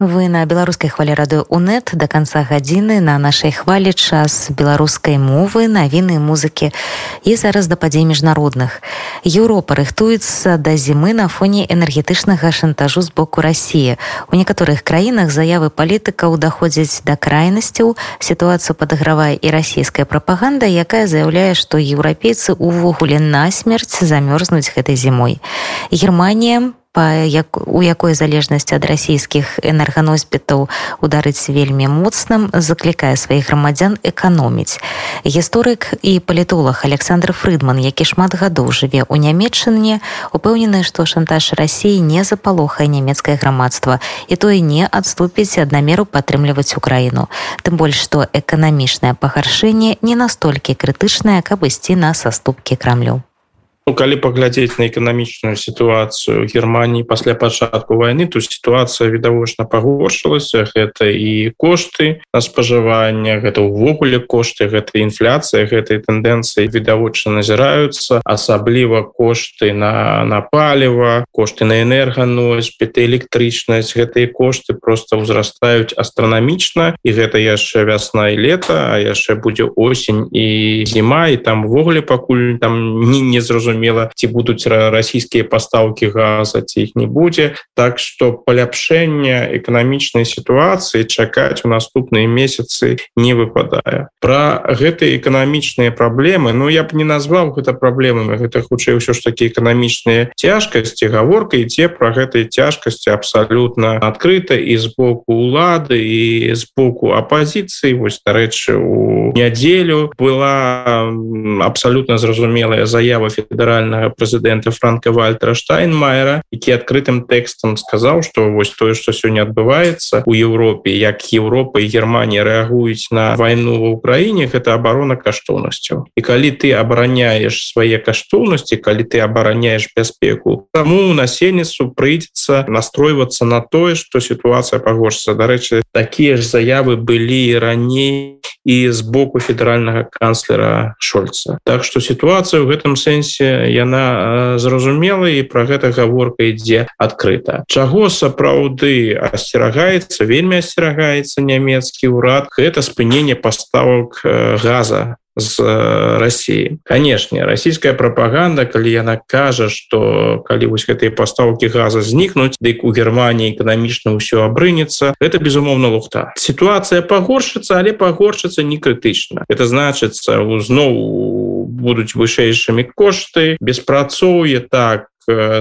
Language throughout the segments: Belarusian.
Вы на беларускай хвалі рады УНэт да канца гадзіны на нашай хвалі час беларускай мовы навіны музыкі і зараз да падзей міжнародных. Еўропа рыхтуецца да зімы на фоне энергетычнага шантажу з боку рассіі. У некаторых краінах заявы палітыкаў даходзяць да крайнасцяў. Сітуацыю падагравае і расійская прапаганда, якая заяўляе, што еўрапейцы ўвогуле насмерць замёрзнуць гэтай зімой. Германія па як у якой залежнасці ад расійскіх энерганосьбітаў ударыць вельмі моцным заклікае сваіх грамадзян эканоміць. Гісторык і палітолог александр фрыдман які шмат гадоў жыве ў нямметчыне упэўнены што шантаж рассіі не запалохае нямецкае грамадства і тое не адступіць ад намеру падтрымліваць украіну. Тым больш што эканамічнае пагаршэнне не настолькі крытычнае каб ісці на саступкі крамлю Ну, калі паглядзець на эканамічную сітуацыю германії пасля пачатку войны то сітуацыя відавочна пагоршылася гэта і кошты на спажывання гэта ўвогуле кошты гэта інфляцыя гэтай тэндэнцыі відавочна назіраюцца асабліва кошты на на паліва кошты на энерганосьбіты электрычнасць гэтыя кошты просто ўзрастаюць астранамічна і гэта яшчэ вясна і лета а яшчэ будзе осень і зіма і там ввогуле пакуль там не не зразумела ці будуць расійскія пастаўкі газа ці іх не будзе. Так что паляпшэнне эканамічнай сітуацыі чакаць у наступныя месяцы не выпадае. Про гэтыя эканамічныя праблемы Ну я б не назваў гэта праблемамі гэта хутчэй ўсё ж такі эканамічныя цяжкасці гаворка ідзе про гэтай цяжкасці абсалютна адкрыта і з боку улады і з боку апозіцыі вось дарэчы у нядзелю была абсалютна зразумелая заява федеральна федэральнага прэзідэнта франка вальтера штайнмайера які адкрытым тэкстам сказаў што вось тое што сёння адбываецца у Еўропе як Еўропа і Германія рэагуюць на вайну ва ўкраіне гэта абарона каштоўнасцяў і калі ты абараняеш свае каштоўнасці калі ты абараняеш бяспеку таму насельніцтву прыйдзецца настройвацца на тое што сітуацыя пагоршся дарэчы такія ж заявы былі раней і з боку федэральнага канцлера шольца. Так што сітуацыя ў гэтым сэнсе яна зразумела і про гэта гаворка ідзе адкрыта. Чаго сапраўды асцерагаецца вельмі асцерагаецца нямецкі ўрад гэта спынение паставок газа з Росіі канешне расійская прапаганда калі яна кажа что калі вось гэтыя пастаўкі газа знікнуць дык у Геррманії эканамічна ўсё абрынецца это безумоўна лухта. Сітуацыя пагоршыцца але пагоршыцца не крытычна. Это значыцца зноў будуць вышэйшымі кошты беспрацоўе так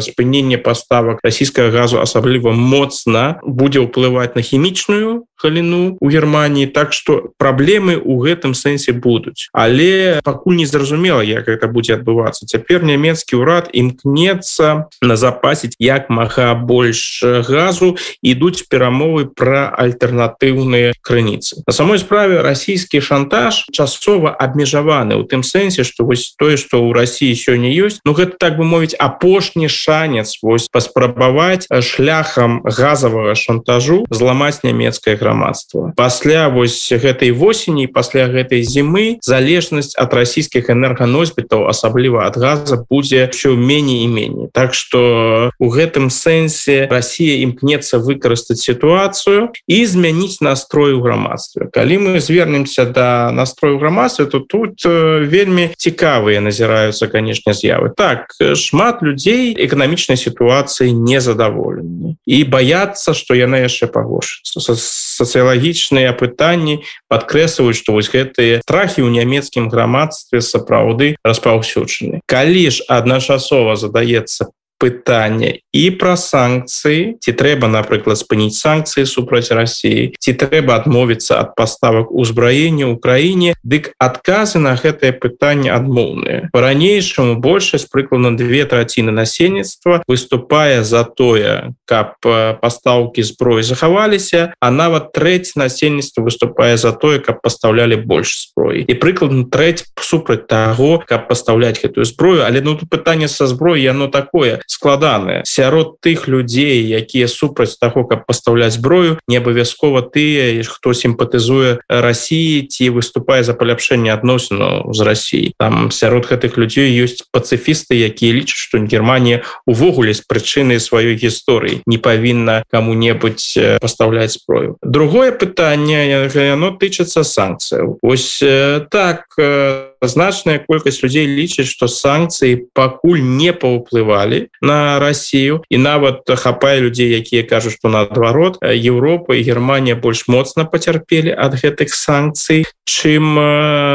спынення паставак. Расійскага газу асабліва моцна будзе ўплываць на хімічную галіну у Геррманії так что праблемы у гэтым сэнсе будуць. Але пакуль не зразумела як это будзе адбывацца. Цяпер нямецкі ўрад імкнецца на запасіць як мага больш газу ідуць перамовы про альтэрнатыўныя крыніцы. На самой справе расійскі шантаж часова абмежаваны у тым сэнсе что вось тое что ў Росіі сёння ёсць Ну гэта так бы мовіць апошні шанец вось паспрабаваць шляхам газового шантажу зламаць нямецкая гра грамадства. Пасля вось гэтай восені пасля гэтай зімы залежнасць ад расійскіх энерганосьбітаў асабліва ад газа будзе все меней і меней. Так что у гэтым сэнсе Росія імкнецца выкарыстаць сітуацыю і змяніць настрой у грамадстве. Калі мы звернемся до да настрою грамадстве то тут вельмі цікавыя назіраюцца канешне з'явы. Так шмат людзей эканамічнай сітуацыі незадаволены і баяцца что яна яшчэ пагоршыцца сацыялагічныя пытанні падкрэсваюць што вось гэтыя страхі ў нямецкім грамадстве сапраўды распаўсюджаны калі ж адначасова задаецца пытанне і пра санкцыі ці трэба напрыклад спыніць санкцыі супраць Росіі ці трэба адмовіцца ад паставак узбраення ў краіне дык адказы на гэтае пытанне адмоўныя по-ранейшаму большасць прыкладна две траціны насельніцтва выступае за тое каб пастаўкі зброі захаваліся а нават трэць насельніцтва выступае за тое каб пастаўлялі больш зброі і прыкладна трэць супраць таго каб пастаўляць гэтую зброю але ну тут пытанне са зброі яно такое складаныя сярод тых людзей якія супраць таго каб пастаўляць зброю не абавязкова тыя хто сімпатызуе Росіі ці выступае за паляпшэнне адносіну з Росіі там сярод гэтых людзей ёсць пацыфісты якія лічаць што Германія увогуле з прычыны сваёй гісторыі не павінна кому-небудзь пастаўляць зброю. Другое пытанне яно тычыцца санкцыяў. Ось так э, значная колькасць людзей лічыць што санкцыі пакуль не паўплывалі на Россию. І нават хапае людзей якія кажуць што наадварот Еўропа і Германія больш моцна пацярпелі ад гэтых санкцый чым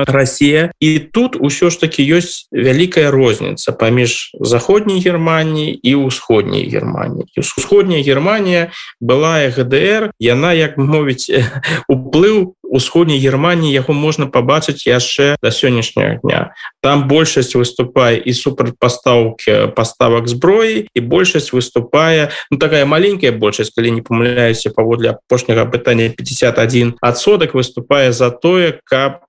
Россия. І тут усё ж таки ёсць вялікая розніца паміж заходняй Германії і ўсходняй Германії усходняя Германія была ГДР яна як мовіць уплыў усходняй Германії яго можна пабачыць яшчэ до сённяшняга дня. Там большасць выступае і супрацьпастаўки поставак зброі і большасць выступае ну, такая маленькая большасць калі не памыляюся паводле апошняга пытання 51 адсотак выступае за тое каб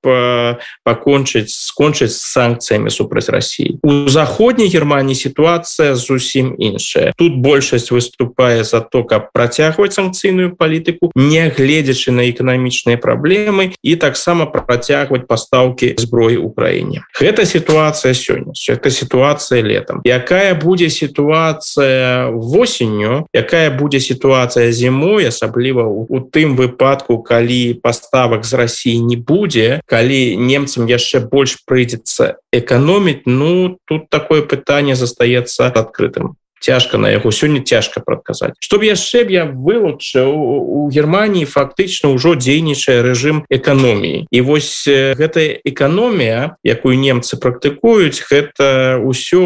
пакончыць скончыць санкцыямі супраць Росіі у заходняй Германії сітуацыя зусім іншая. Тут большасць выступае за то каб працягваць санкцыйную палітыку не гледзячы на эканамічныя праблемы праблемы і таксама працягваць пастаўкі зброі ў краіне. Гэта сітуацыя сёння это сітуацыя летом якая будзе сітуацыя восенню якая будзе сітуацыя зімой асабліва у тым выпадку калі паставак з Росіі не будзе калі немцам яшчэ больш прыйдзецца эканоміць ну тут такое пытанне застаецца адкрытым цяжка на яго сёння цяжка прадказаць. Чтоб яшчэ б я вылучыў у Германії фактычна ўжо дзейнічае рэжым эканоміі. І вось гэтая эканомія якую немцы практыкуюць гэта ўсё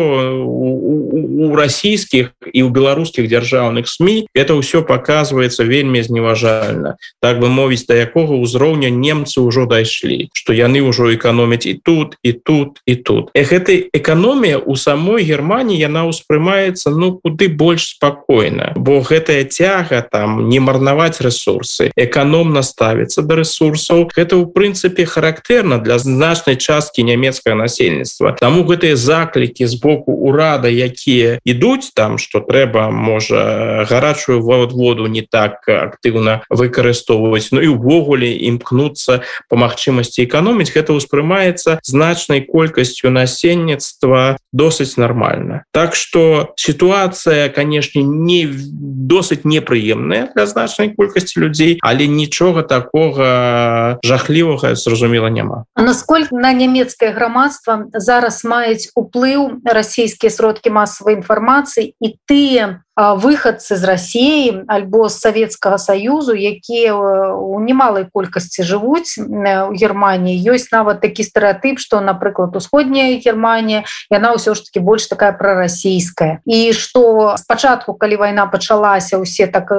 у расійскіх і ў беларускіх дзяржаўных сМ это ўсё показваецца вельмі зневажальна. Так бы мовіць да якога ўзроўня немцы ўжо дайшлі што яны ўжо эканомяць і тут і тут і тут. Гэтай эканомія у самой Германії яна ўспрымаецца ну куды больш спакойна. Бо гэтая цяга там не марнаваць ресурсы эканомна ставіцца да ресурсаў гэта ў прынцыпе характэрна для значнай часткі нямецкага насельніцтва. Таму гэтыя заклікі з боку урада якія ідуць там что трэба можа гарачую воду не так актыўна выкарыстоўваць Ну і увогуле імкнуцца по магчымасці эканоміць гэта ўспрымаецца значнай колькасцю насельніцтва досыць нормально так что ситуация сітуацыя канешне не досыць непрыемная для значнай колькасці людзей але нічога такога жахлівага зразумела няма насколько на нямецкае грамадства зараз маюць уплыў расійскія сродкі масавай інфармацыі і тыя выхадцы з Росіі альбо з Савецкага саюзу якія у немалай колькасці жывуць у Геррманіі ёсць нават такі стэеатып што напрыклад усходняя Германія яна ўсё ж таки больш такая прарасійская. І што спачатку калі вайна пачалася усе так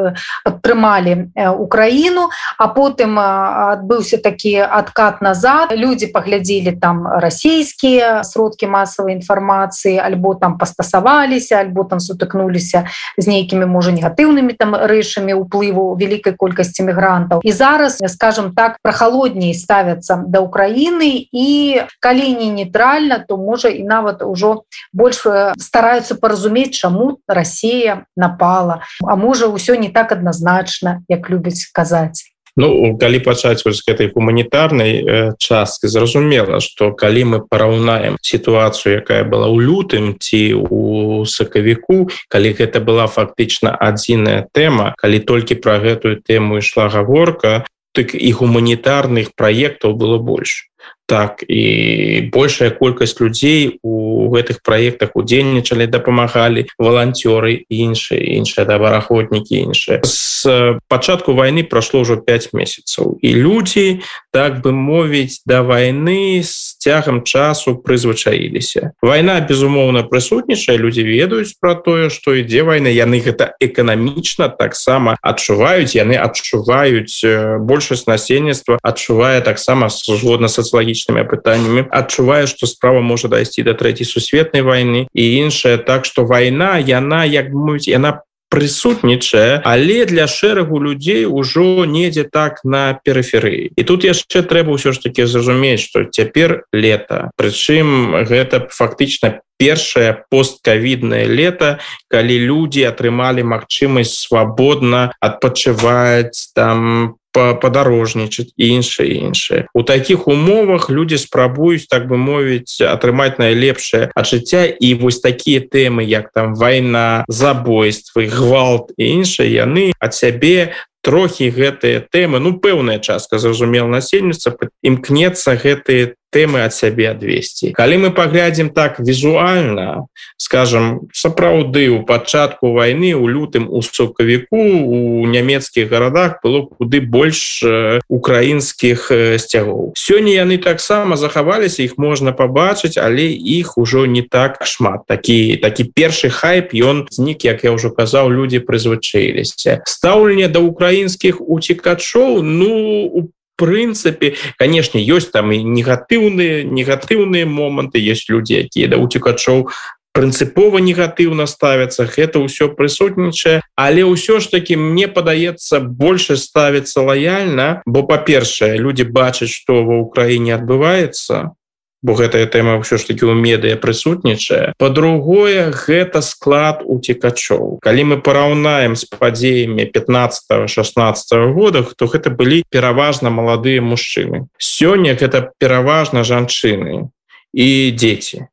падтрымалі Украіну а потым адбыўся такі адкат назад. Люди паглядзелі там расійскія сродкі масавай інфармацыі альбо там пастасаваліся альбо там сутыкнуліся з нейкімі можа негатыўнымі там рэшамі уплыву вялікай колькасці мігрантаў. І зараз скажем так прахалодней ставяцца да Украіны і калі не нейтральна то можа і нават ужо больш стараюцца паразумець чаму Росія напала. А можа ўсё не так адназначна як любяць казаць Ну калі пачаць вось гэтай гуманітарнай э, часткі зразумела што калі мы параўнаем сітуацыю якая была ў лютым ці у сакавіку калі гэта была фактычна адзіная тэма калі толькі пра гэтую тэму ішла гаворка так і гуманітарных праектаў было больш так і большая колькасць людзей у гэтых праектах удзельнічалі дапамагалі валанцёры іншыя іншыя добраахвотнікі іншыя з пачатку войны прайшло ўжо 5 месяцаў і людзі так бы мовіць да войны з цягам часу прызвычаіліся война безумоўна прысутнічае людзі ведаюць про тое что ідзе война яны гэта эканамічна таксама адчуваюць яны адчуваюць большасць насельніцтва адчувае таксама згодна сацыялагічна эканамічнымі пытаннямі адчувае што справа можа дайсці да трэцяй сусветнай войны і іншая так што вайна яна як мовіць яна прысутнічае але для шэрагу людзей ужо недзе так на перыферыі. І тут яшчэ трэба ўсё ж таки зразумець что цяпер лета. Прычым гэта фактычна першае посткавіднае лето калі людзі атрымалі магчымасць свабодна адпачываць там падарожнічаць іншае іншае у таких умовах люди спрабуюць так бы мовіць атрымаць найлепшае ад жыцця і вось такія тэмы як там война забойствы гвалт і іншыя яны ад сябе трохі гэтыя тэмы ну пэўная частка зразумела насельніцтва імкнецца гэтые тэмы ад сябе адвесці. Калі мы паглядзім так візуальна скажем сапраўды у пачатку войны у лютым у сокавіку у нямецкіх гарадах было куды больш украінскіх сцягоў. Сёння яны таксама захаваліся іх можна пабачыць але іх ужо не так шмат. Такі такі першы хайп ён знік як я ўжо казаў людзі прызвычаіліся. Стаўленне да украінскіх уцікачоў ну у прынцыпе канешне ёсць там і негатыўныя негатыўныя моманты есть людзі якія да уцікачоў прынцыпова негатыўна ставяцца гэта ўсё прысутнічае. Але ўсё ж таки мне падаецца больше ставіцца лояльна бо па-першае люди бачаць что ва ўкраіне адбываецца бо гэтая тэма ўсё ж таки у медыя прысутнічае. По-другое гэта склад уцікачоў. Калі мы параўнаем з падзеямі 15 16 годах то гэта былі пераважна маладыя мужчыны. Сёння гэта пераважна жанчыны і дзеці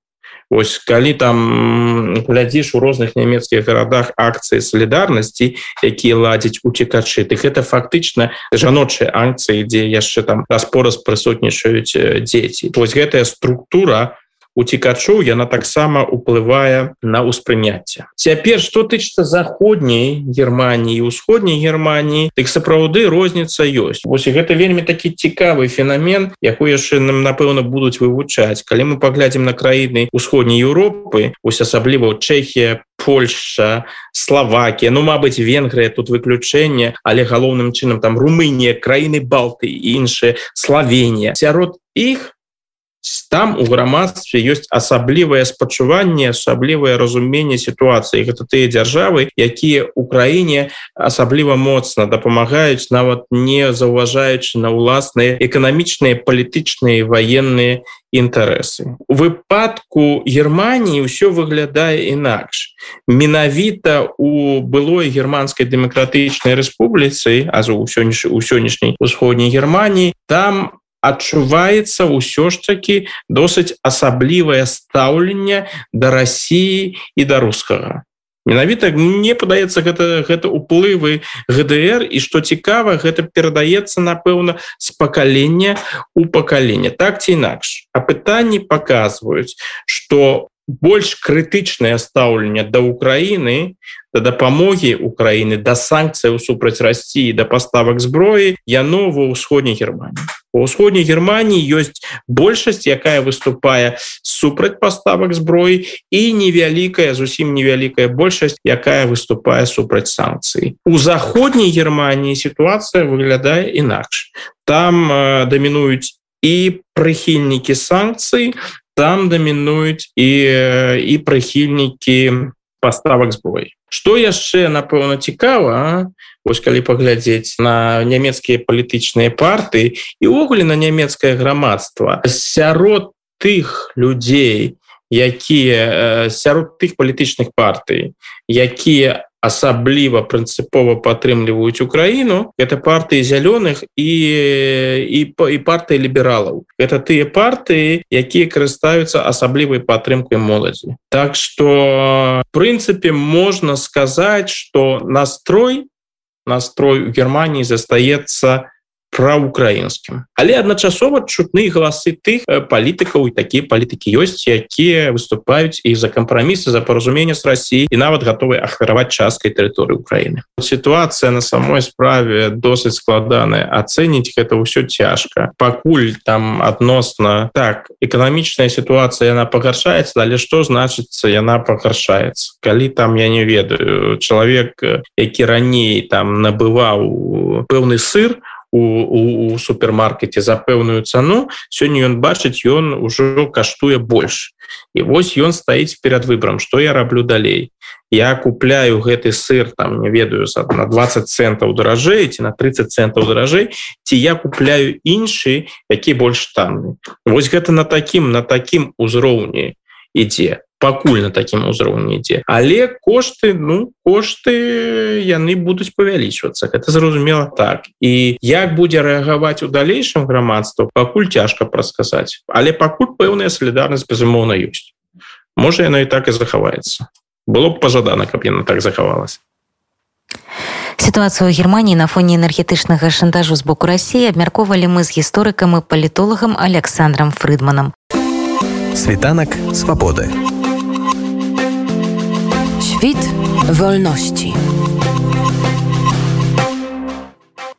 Вось калі там глядзіш у розных нямецкіх гарадах акцыі салідарнасці якія ладзяць уцікачы дык гэта фактычна жаночыя акцыі дзе яшчэ там распораз прысутнічаюць дзеці. Вось гэтая структура уцікачоў яна таксама уплывае на ўспрыняцце. Цяпер что тычыцца заходняй германії усходняй германії дык сапраўды розніца ёсць. Вось і гэта вельмі такі цікавы феномен якой яшчэ нам напэўна будуць вывучаць. Калі мы паглядзім на краіны усходняй Еўропы ось асабліва чэхія Польша Словакія Ну Мабыць Венгрыя тут выключэнне але галоўным чынам там Румынія краіны балты іншыя славенія. Сярод іх там у грамадстве ёсць асаблівае спачуванне асаблівае разуменне сітуацыі гэта тыя дзяржавы якія украіне асабліва моцна дапамагаюць нават не заўважаючы на ўласныя эканамічныя палітычныя ваенныя інтарэсы у выпадку германії ўсё выглядае інакш менавіта у былой германской дэмакратычнай рэспубліцы а за ў сённяш у сённяшняй усходняй германії там адчуваецца ўсё ж таки досыць асаблівае стаўленне да Росіі і да рускага менавіта мне падаецца гэта гэта уплывы гдр і что цікава гэта перадаецца напэўна з пакалення у пакаленне так ці інакш а пытанні показваюць что больш крытычнае стаўленне да Украіны да дапамогі Украіны да санкцыяў супраць Росіі да паставак зброі яно ва ўсходняй Геррманіі у ўсходняй Геррманіі ёсць большасць якая выступае супраць паставак зброі і невялікая зусім невялікая большасць якая выступае супраць санкцыі у заходняй Геррманіі сітуацыя выглядае інакш. Там э, дамінуюць і прыхільнікі санкцый там дамінуюць і і прыхільнікі паставак зброй что яшчэ напэўна цікава ось калі паглядзець на нямецкія палітычныя партыі і ўвогуле на нямецкае грамадства сярод тых людзей якія сярод тых палітычных партый якія асабліва прынцыпова падтрымліваюць украіну это партыі зялёных і і по і партыі лібералаў это тыя партыі якія карыстаюцца асаблівай падтрымкай моладзі так что прынцыпе можна сказаць что настрой настрой у германії застаецца на праўкраінскім але адначасова чутны галасы тых палітыкаў і такія палітыкі ёсць якія выступаюць і за кампрамісы за паразумение з Росіі і нават гатовы ахвяраваць часткай тэрыторыі Украіны. Сітуацыя на самой справе досыць складаная. Ацэніць гэта ўсё цяжка. Пакуль там адносна так эканамічная сітуацыя яна пагаршаецца але што значыцца яна пагаршаецца. Калі там я не ведаю чалавек які раней там набываў пэўны сыр у, у, у супермаркеце за пэўную цану сёння ён бачыць ён ужо каштуе больш і вось ён стаіць перад выбором что я раблю далей. Я купляю гэты сыр там не ведаю на 20 центаў даражэй ці на 30 центаў даражэй ці я купляю іншы які больш танны вось гэта на таким на таким узроўні ідзе пакуль на такім узроўні ідзе але кошты ну кошты яны будуць павялічвацца это зразумела так. І як будзе рэагаваць у далейшым грамадства пакуль цяжка прасказаць але пакуль пэўная салідарнасць безумоўна ёсць. Можа яна і так і захаваецца. Было б пажадана каб яна так захавалась сітуацыю германії на фоне энергетычнага шантажу з боку рассіі абмяркоўвалі мы з гісторыкам і палітолагам александром фрыдманам світанак свабоды Świt wolności.